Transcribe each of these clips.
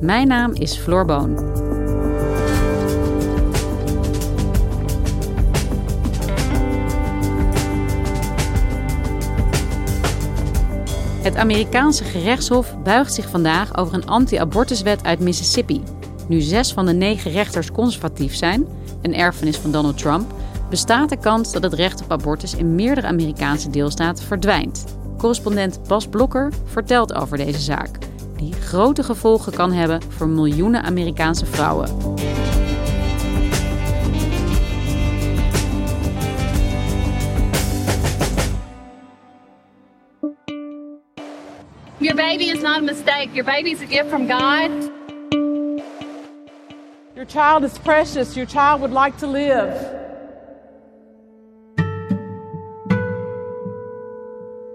Mijn naam is Floor Boon. Het Amerikaanse gerechtshof buigt zich vandaag over een anti-abortuswet uit Mississippi. Nu zes van de negen rechters conservatief zijn, een erfenis van Donald Trump, bestaat de kans dat het recht op abortus in meerdere Amerikaanse deelstaten verdwijnt. Correspondent Bas Blokker vertelt over deze zaak, die grote gevolgen kan hebben voor miljoenen Amerikaanse vrouwen. Your baby is not a mistake. Your baby is a gift from God. Your child is precious. Your child would like to live.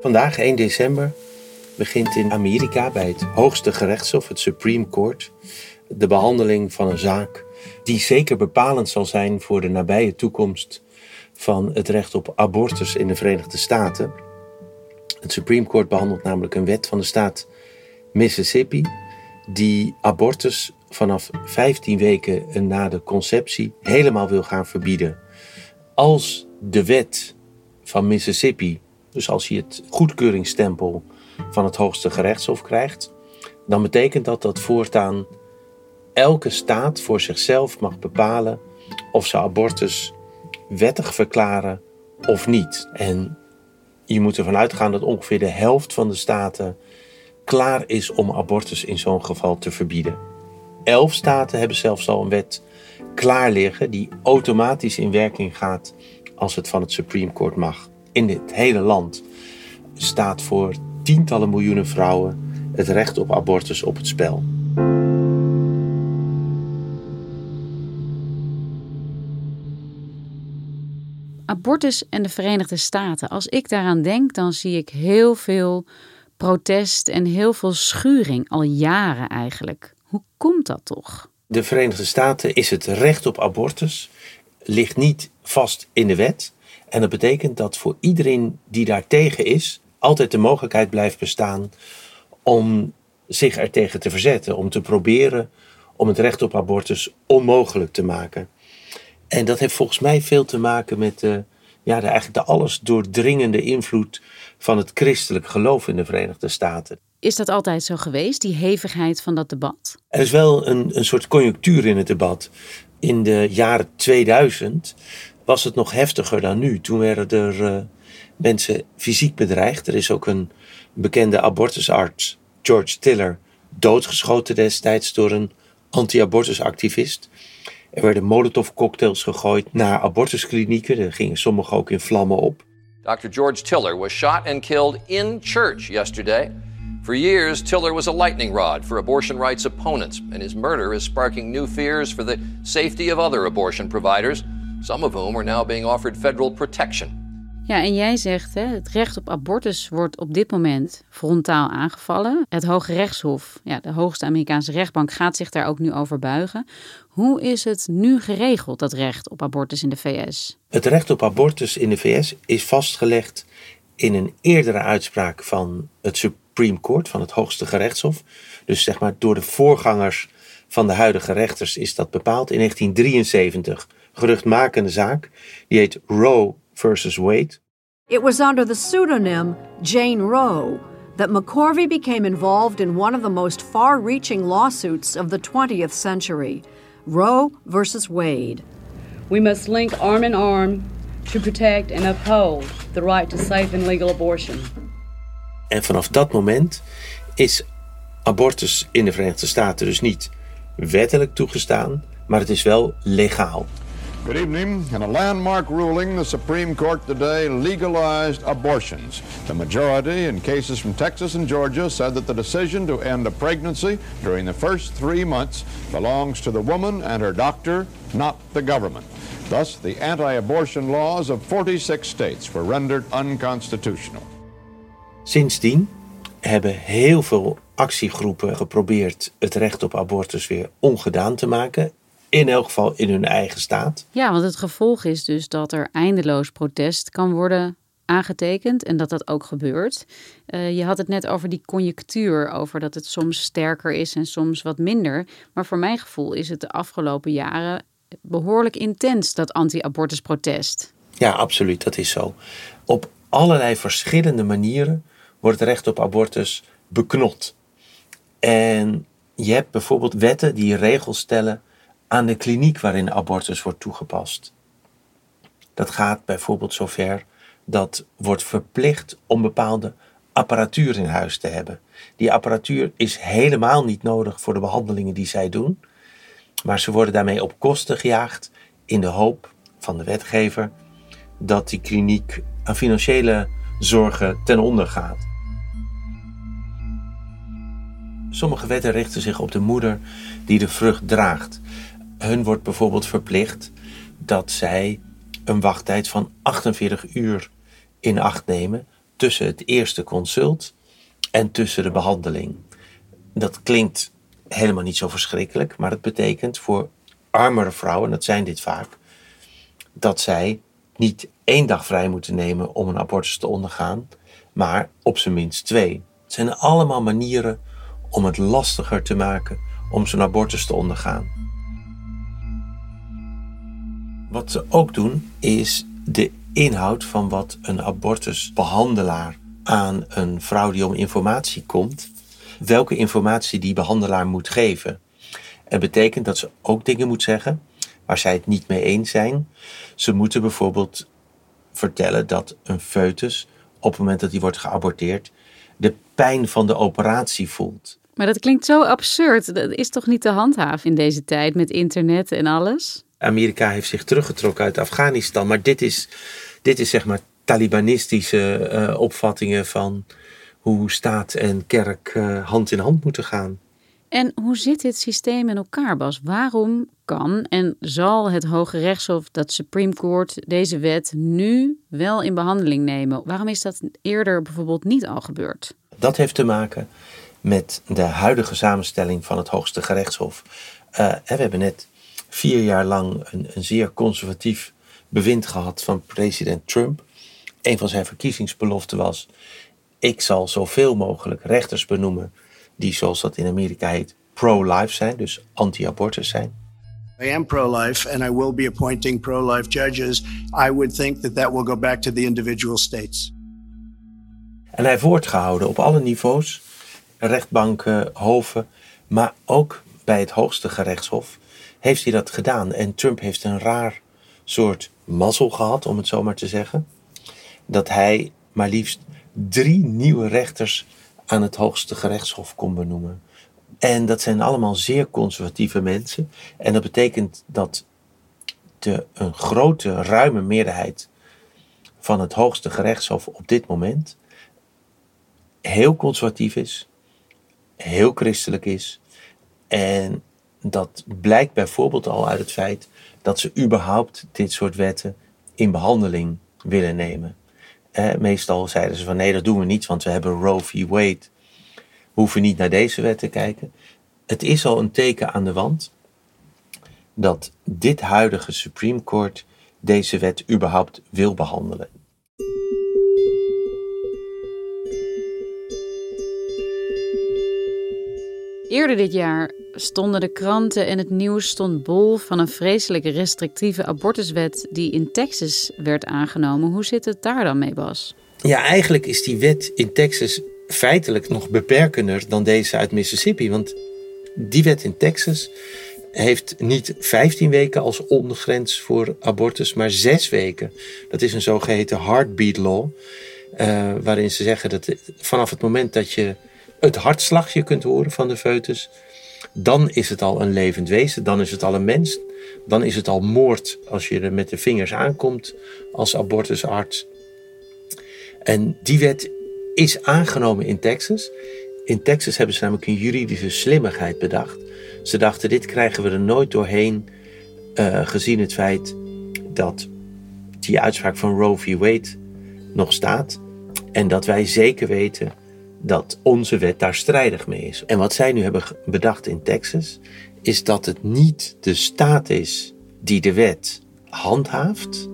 Vandaag, 1 december, begint in Amerika bij het hoogste gerechtshof, het Supreme Court, de behandeling van een zaak die zeker bepalend zal zijn voor de nabije toekomst van het recht op abortus in de Verenigde Staten. Het Supreme Court behandelt namelijk een wet van de staat Mississippi die abortus vanaf 15 weken na de conceptie helemaal wil gaan verbieden. Als de wet van Mississippi, dus als hij het goedkeuringsstempel van het hoogste gerechtshof krijgt, dan betekent dat dat voortaan elke staat voor zichzelf mag bepalen of ze abortus wettig verklaren of niet. En je moet ervan uitgaan dat ongeveer de helft van de staten klaar is om abortus in zo'n geval te verbieden. Elf staten hebben zelfs al een wet klaar liggen die automatisch in werking gaat als het van het Supreme Court mag. In het hele land staat voor tientallen miljoenen vrouwen het recht op abortus op het spel. Abortus en de Verenigde Staten. Als ik daaraan denk, dan zie ik heel veel protest en heel veel schuring, al jaren eigenlijk. Hoe komt dat toch? De Verenigde Staten is het recht op abortus, ligt niet vast in de wet. En dat betekent dat voor iedereen die daar tegen is, altijd de mogelijkheid blijft bestaan om zich er tegen te verzetten, om te proberen om het recht op abortus onmogelijk te maken. En dat heeft volgens mij veel te maken met de, ja, de, eigenlijk de alles doordringende invloed van het christelijk geloof in de Verenigde Staten. Is dat altijd zo geweest, die hevigheid van dat debat? Er is wel een, een soort conjunctuur in het debat. In de jaren 2000 was het nog heftiger dan nu. Toen werden er uh, mensen fysiek bedreigd. Er is ook een bekende abortusarts, George Tiller, doodgeschoten destijds door een anti-abortusactivist. Er werden molotovcocktails gegooid naar abortusklinieken. Er gingen sommige ook in vlammen op. Dr. George Tiller was shot and killed in church yesterday. For years, Tiller was a lightning rod for abortion rights opponents, and his murder is sparking new fears for the safety of other abortion providers, some of whom are now being offered federal protection. Ja, en jij zegt, hè, het recht op abortus wordt op dit moment frontaal aangevallen. Het Hoge Rechtshof, ja, de hoogste Amerikaanse rechtbank, gaat zich daar ook nu over buigen. Hoe is het nu geregeld, dat recht op abortus in de VS? Het recht op abortus in de VS is vastgelegd in een eerdere uitspraak van het Supreme Court, van het Hoogste Gerechtshof. Dus zeg maar door de voorgangers van de huidige rechters is dat bepaald in 1973. Geruchtmakende zaak, die heet Roe versus Wade. It was under the pseudonym Jane Roe that McCorvey became involved in one of the most far reaching lawsuits of the 20th century Roe versus Wade. We must link arm in arm to protect and uphold the right to safe and legal abortion. En vanaf dat moment is abortus in de Verenigde Staten dus niet wettelijk toegestaan, maar het is wel legaal. Good evening. In a landmark ruling, the Supreme Court today legalized abortions. The majority in cases from Texas and Georgia said that the decision to end a pregnancy during the first three months belongs to the woman and her doctor, not the government. Thus, the anti abortion laws of 46 states were rendered unconstitutional. Sindsdien hebben heel veel actiegroepen geprobeerd het recht op abortus weer ongedaan te maken. In elk geval in hun eigen staat. Ja, want het gevolg is dus dat er eindeloos protest kan worden aangetekend en dat dat ook gebeurt. Uh, je had het net over die conjunctuur, over dat het soms sterker is en soms wat minder. Maar voor mijn gevoel is het de afgelopen jaren behoorlijk intens, dat anti-abortusprotest. Ja, absoluut, dat is zo. Op allerlei verschillende manieren wordt het recht op abortus beknot. En je hebt bijvoorbeeld wetten die regels stellen aan de kliniek waarin abortus wordt toegepast. Dat gaat bijvoorbeeld zover dat wordt verplicht om bepaalde apparatuur in huis te hebben. Die apparatuur is helemaal niet nodig voor de behandelingen die zij doen, maar ze worden daarmee op kosten gejaagd in de hoop van de wetgever dat die kliniek aan financiële zorgen ten onder gaat. Sommige wetten richten zich op de moeder die de vrucht draagt. Hun wordt bijvoorbeeld verplicht dat zij een wachttijd van 48 uur in acht nemen tussen het eerste consult en tussen de behandeling. Dat klinkt helemaal niet zo verschrikkelijk, maar het betekent voor armere vrouwen, dat zijn dit vaak, dat zij niet één dag vrij moeten nemen om een abortus te ondergaan, maar op zijn minst twee. Het zijn allemaal manieren om het lastiger te maken om zo'n abortus te ondergaan. Wat ze ook doen is de inhoud van wat een abortusbehandelaar aan een vrouw die om informatie komt, welke informatie die behandelaar moet geven. Het betekent dat ze ook dingen moet zeggen waar zij het niet mee eens zijn. Ze moeten bijvoorbeeld vertellen dat een foetus op het moment dat die wordt geaborteerd de pijn van de operatie voelt. Maar dat klinkt zo absurd. Dat is toch niet te handhaven in deze tijd met internet en alles? Amerika heeft zich teruggetrokken uit Afghanistan. Maar dit is, dit is zeg maar Talibanistische uh, opvattingen van hoe staat en kerk uh, hand in hand moeten gaan. En hoe zit dit systeem in elkaar, Bas? Waarom kan en zal het Hoge Rechtshof, dat Supreme Court, deze wet nu wel in behandeling nemen? Waarom is dat eerder bijvoorbeeld niet al gebeurd? Dat heeft te maken met de huidige samenstelling van het Hoogste Gerechtshof. Uh, we hebben net vier jaar lang een, een zeer conservatief bewind gehad van president Trump. Een van zijn verkiezingsbeloften was: ik zal zoveel mogelijk rechters benoemen die, zoals dat in Amerika heet, pro-life zijn, dus anti-abortus zijn. I am pro-life and I will be appointing pro-life judges. I would think that that will go back to the individual states. En hij heeft woord gehouden op alle niveaus rechtbanken, hoven, maar ook bij het hoogste gerechtshof heeft hij dat gedaan. En Trump heeft een raar soort mazzel gehad, om het zo maar te zeggen, dat hij maar liefst drie nieuwe rechters aan het hoogste gerechtshof kon benoemen. En dat zijn allemaal zeer conservatieve mensen. En dat betekent dat de, een grote, ruime meerderheid van het hoogste gerechtshof op dit moment heel conservatief is, heel christelijk is. En dat blijkt bijvoorbeeld al uit het feit dat ze überhaupt dit soort wetten in behandeling willen nemen. Eh, meestal zeiden ze van nee, dat doen we niet, want we hebben Roe v. Wade. We hoeven niet naar deze wet te kijken. Het is al een teken aan de wand dat dit huidige Supreme Court deze wet überhaupt wil behandelen. Eerder dit jaar stonden de kranten en het nieuws stond bol van een vreselijke restrictieve abortuswet die in Texas werd aangenomen. Hoe zit het daar dan mee, Bas? Ja, eigenlijk is die wet in Texas feitelijk nog beperkender dan deze uit Mississippi. Want die wet in Texas heeft niet 15 weken als ondergrens voor abortus, maar 6 weken. Dat is een zogeheten heartbeat law. Uh, waarin ze zeggen dat vanaf het moment dat je het hartslagje kunt horen van de foetus, dan is het al een levend wezen, dan is het al een mens. dan is het al moord als je er met de vingers aankomt als abortusarts. En die wet is aangenomen in Texas. In Texas hebben ze namelijk een juridische slimmigheid bedacht. Ze dachten, dit krijgen we er nooit doorheen, uh, gezien het feit dat die uitspraak van Roe v. Wade nog staat. En dat wij zeker weten dat onze wet daar strijdig mee is. En wat zij nu hebben bedacht in Texas, is dat het niet de staat is die de wet handhaaft,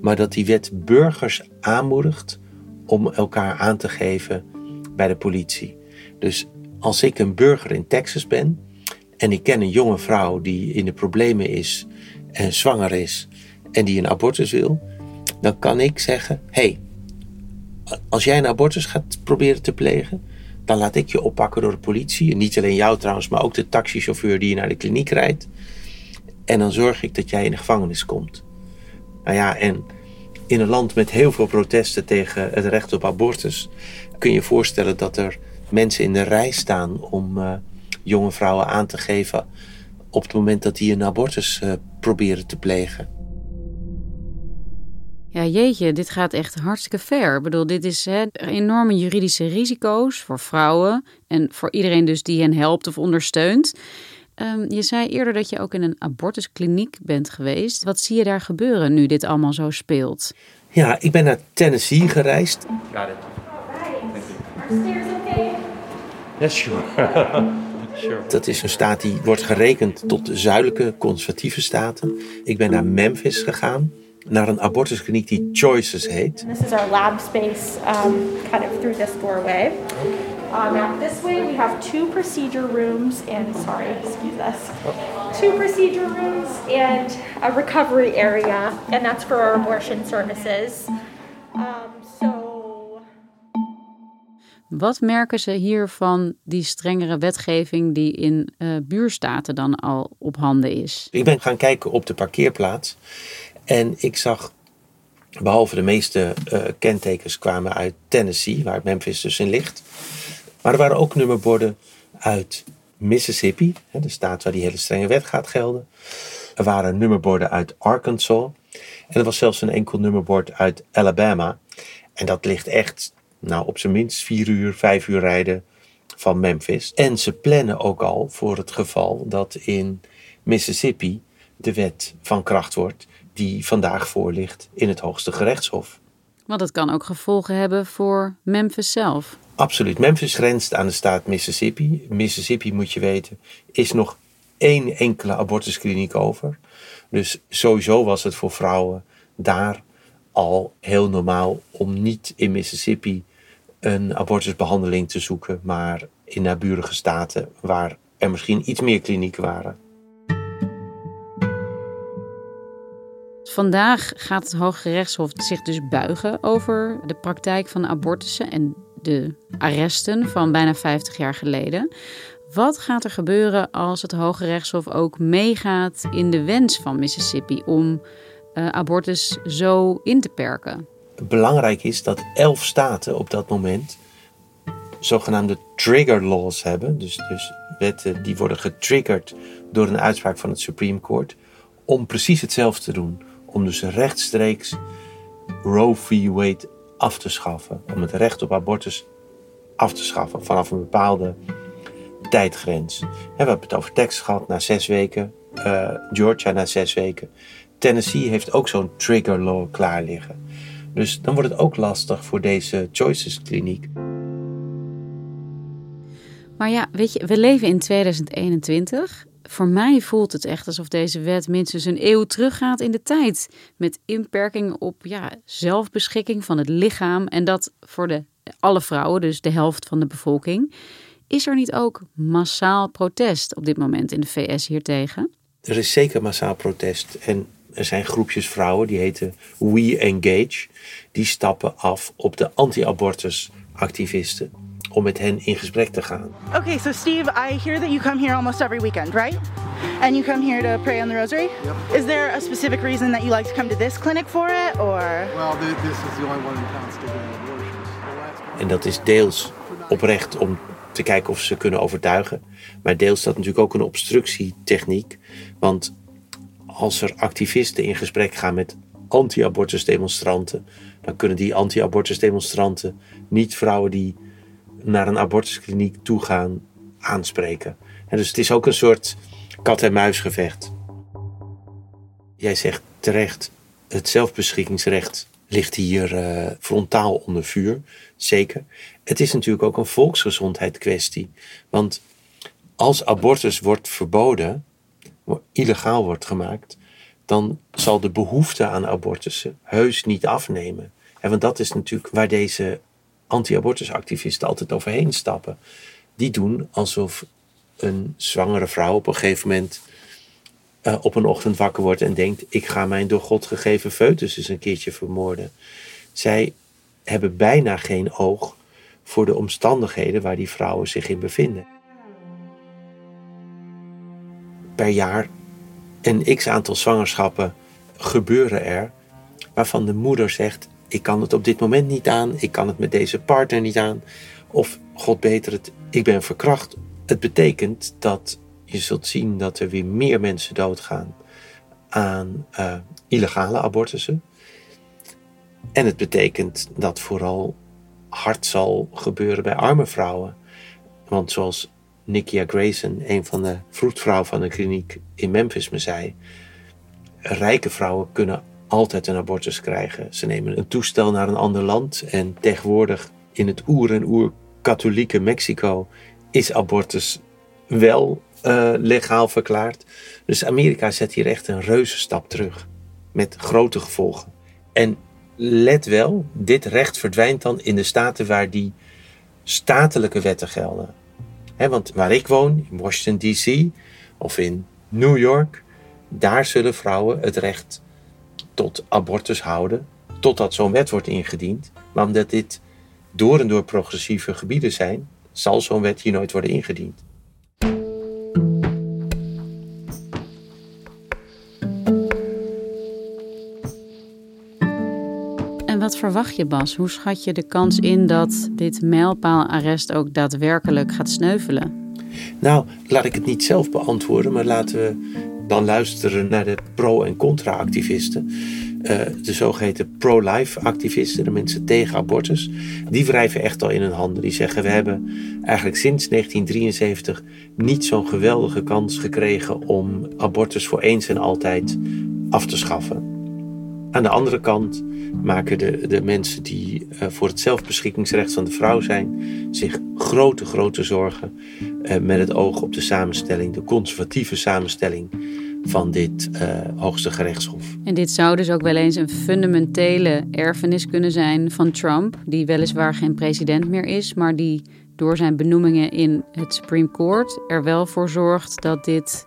maar dat die wet burgers aanmoedigt om elkaar aan te geven bij de politie. Dus als ik een burger in Texas ben en ik ken een jonge vrouw die in de problemen is en zwanger is en die een abortus wil, dan kan ik zeggen: hey, als jij een abortus gaat proberen te plegen, dan laat ik je oppakken door de politie. Niet alleen jou trouwens, maar ook de taxichauffeur die je naar de kliniek rijdt. En dan zorg ik dat jij in de gevangenis komt. Nou ja, en in een land met heel veel protesten tegen het recht op abortus kun je je voorstellen dat er mensen in de rij staan om uh, jonge vrouwen aan te geven op het moment dat die een abortus uh, proberen te plegen. Ja, jeetje, dit gaat echt hartstikke ver. Ik bedoel, dit is hè, enorme juridische risico's voor vrouwen en voor iedereen dus die hen helpt of ondersteunt. Um, je zei eerder dat je ook in een abortuskliniek bent geweest. Wat zie je daar gebeuren nu dit allemaal zo speelt? Ja, ik ben naar Tennessee gereisd. Got it. Yes, sure. sure. Dat is een staat die wordt gerekend tot de zuidelijke conservatieve staten. Ik ben naar Memphis gegaan naar een abortuskliniek die Choices heet. This is our lab space um, kind of through this doorway. Um, now this way we have two procedure rooms and sorry, excuse us. Two procedure rooms and a recovery area and that's for our abortion services. Um, so wat merken ze hier van die strengere wetgeving die in uh, buurstaten dan al op handen is? Ik ben gaan kijken op de parkeerplaats en ik zag, behalve de meeste uh, kentekens kwamen uit Tennessee, waar Memphis dus in ligt. Maar er waren ook nummerborden uit Mississippi, de staat waar die hele strenge wet gaat gelden. Er waren nummerborden uit Arkansas. En er was zelfs een enkel nummerbord uit Alabama. En dat ligt echt nou, op zijn minst vier uur, vijf uur rijden van Memphis. En ze plannen ook al voor het geval dat in Mississippi de wet van kracht wordt die vandaag voor ligt in het Hoogste Gerechtshof. Want dat kan ook gevolgen hebben voor Memphis zelf. Absoluut. Memphis grenst aan de staat Mississippi. Mississippi, moet je weten, is nog één enkele abortuskliniek over. Dus sowieso was het voor vrouwen daar al heel normaal om niet in Mississippi een abortusbehandeling te zoeken, maar in naburige staten waar er misschien iets meer klinieken waren. Vandaag gaat het Hoge Rechtshof zich dus buigen over de praktijk van abortussen en de arresten van bijna 50 jaar geleden. Wat gaat er gebeuren als het Hoge Rechtshof ook meegaat in de wens van Mississippi om uh, abortus zo in te perken? Belangrijk is dat elf staten op dat moment zogenaamde trigger laws hebben. Dus, dus wetten die worden getriggerd door een uitspraak van het Supreme Court. Om precies hetzelfde te doen om dus rechtstreeks Roe v. Wade af te schaffen. Om het recht op abortus af te schaffen vanaf een bepaalde tijdgrens. we hebben het over Texas gehad na zes weken, uh, Georgia na zes weken. Tennessee heeft ook zo'n trigger law klaar liggen. Dus dan wordt het ook lastig voor deze Choices kliniek. Maar ja, weet je, we leven in 2021 voor mij voelt het echt alsof deze wet minstens een eeuw teruggaat in de tijd. Met inperkingen op ja, zelfbeschikking van het lichaam. En dat voor de, alle vrouwen, dus de helft van de bevolking. Is er niet ook massaal protest op dit moment in de VS hiertegen? Er is zeker massaal protest. En er zijn groepjes vrouwen die heten We Engage. Die stappen af op de anti-abortus activisten om met hen in gesprek te gaan. Okay, so Steve, I hear that you come here almost every weekend, right? And you come here to pray on the rosary? Yep. Is there a specific reason that you like to come to this clinic for it, or? Well, this is the only one in town still doing abortions. En dat is deels oprecht om te kijken of ze kunnen overtuigen. Maar deels dat natuurlijk ook een obstructietechniek. Want als er activisten in gesprek gaan met anti-abortus demonstranten, dan kunnen die anti-abortus demonstranten niet vrouwen die naar een abortuskliniek toe gaan aanspreken. En dus het is ook een soort kat-en-muisgevecht. Jij zegt terecht, het zelfbeschikkingsrecht ligt hier uh, frontaal onder vuur. Zeker. Het is natuurlijk ook een volksgezondheidskwestie. Want als abortus wordt verboden, illegaal wordt gemaakt, dan zal de behoefte aan abortussen heus niet afnemen. Want dat is natuurlijk waar deze anti-abortusactivisten altijd overheen stappen. Die doen alsof een zwangere vrouw op een gegeven moment uh, op een ochtend wakker wordt en denkt: Ik ga mijn door God gegeven foetus eens een keertje vermoorden. Zij hebben bijna geen oog voor de omstandigheden waar die vrouwen zich in bevinden. Per jaar een x aantal zwangerschappen gebeuren er waarvan de moeder zegt: Ik kan het op dit moment niet aan, ik kan het met deze partner niet aan. Of God beter het, ik ben verkracht. Het betekent dat je zult zien dat er weer meer mensen doodgaan aan uh, illegale abortussen. En het betekent dat vooral hard zal gebeuren bij arme vrouwen. Want zoals Nikia Grayson, een van de vroedvrouwen van de kliniek in Memphis, me zei: rijke vrouwen kunnen altijd een abortus krijgen. Ze nemen een toestel naar een ander land en tegenwoordig in het oer- en oer-katholieke Mexico is abortus wel uh, legaal verklaard. Dus Amerika zet hier echt een reuze stap terug. Met grote gevolgen. En let wel, dit recht verdwijnt dan in de staten waar die statelijke wetten gelden. want waar ik woon, in Washington DC of in New York, daar zullen vrouwen het recht tot abortus houden, totdat zo'n wet wordt ingediend. Maar omdat dit door en door progressieve gebieden zijn, zal zo'n wet hier nooit worden ingediend. wat verwacht je, Bas? Hoe schat je de kans in dat dit mijlpaalarrest ook daadwerkelijk gaat sneuvelen? Nou, laat ik het niet zelf beantwoorden, maar laten we dan luisteren naar de pro- en contra-activisten. Uh, de zogeheten pro-life activisten, de mensen tegen abortus, die wrijven echt al in hun handen. Die zeggen: We hebben eigenlijk sinds 1973 niet zo'n geweldige kans gekregen om abortus voor eens en altijd af te schaffen. Aan de andere kant maken de, de mensen die uh, voor het zelfbeschikkingsrecht van de vrouw zijn zich grote, grote zorgen met het oog op de samenstelling, de conservatieve samenstelling van dit uh, hoogste gerechtshof. En dit zou dus ook wel eens een fundamentele erfenis kunnen zijn van Trump, die weliswaar geen president meer is, maar die door zijn benoemingen in het Supreme Court er wel voor zorgt dat dit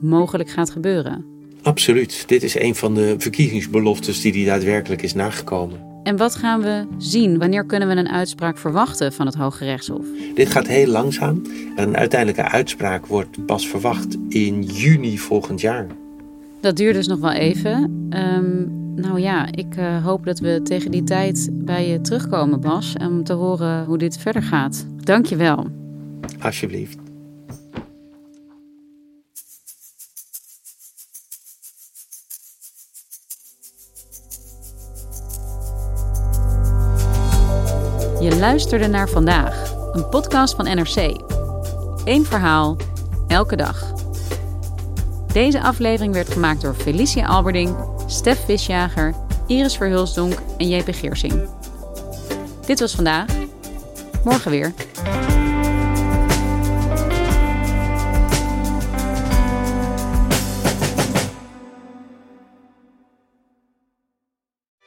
mogelijk gaat gebeuren. Absoluut. Dit is een van de verkiezingsbeloftes die hij daadwerkelijk is nagekomen. En wat gaan we zien? Wanneer kunnen we een uitspraak verwachten van het Hoge Rechtshof? Dit gaat heel langzaam. Een uiteindelijke uitspraak wordt pas verwacht in juni volgend jaar. Dat duurt dus nog wel even. Um, nou ja, ik uh, hoop dat we tegen die tijd bij je terugkomen, Bas, om te horen hoe dit verder gaat. Dank je wel. Alsjeblieft. Luisterde naar vandaag, een podcast van NRC. Eén verhaal, elke dag. Deze aflevering werd gemaakt door Felicia Alberding, Stef Visjager, Iris Verhulsdonk en JP Geersing. Dit was vandaag. Morgen weer.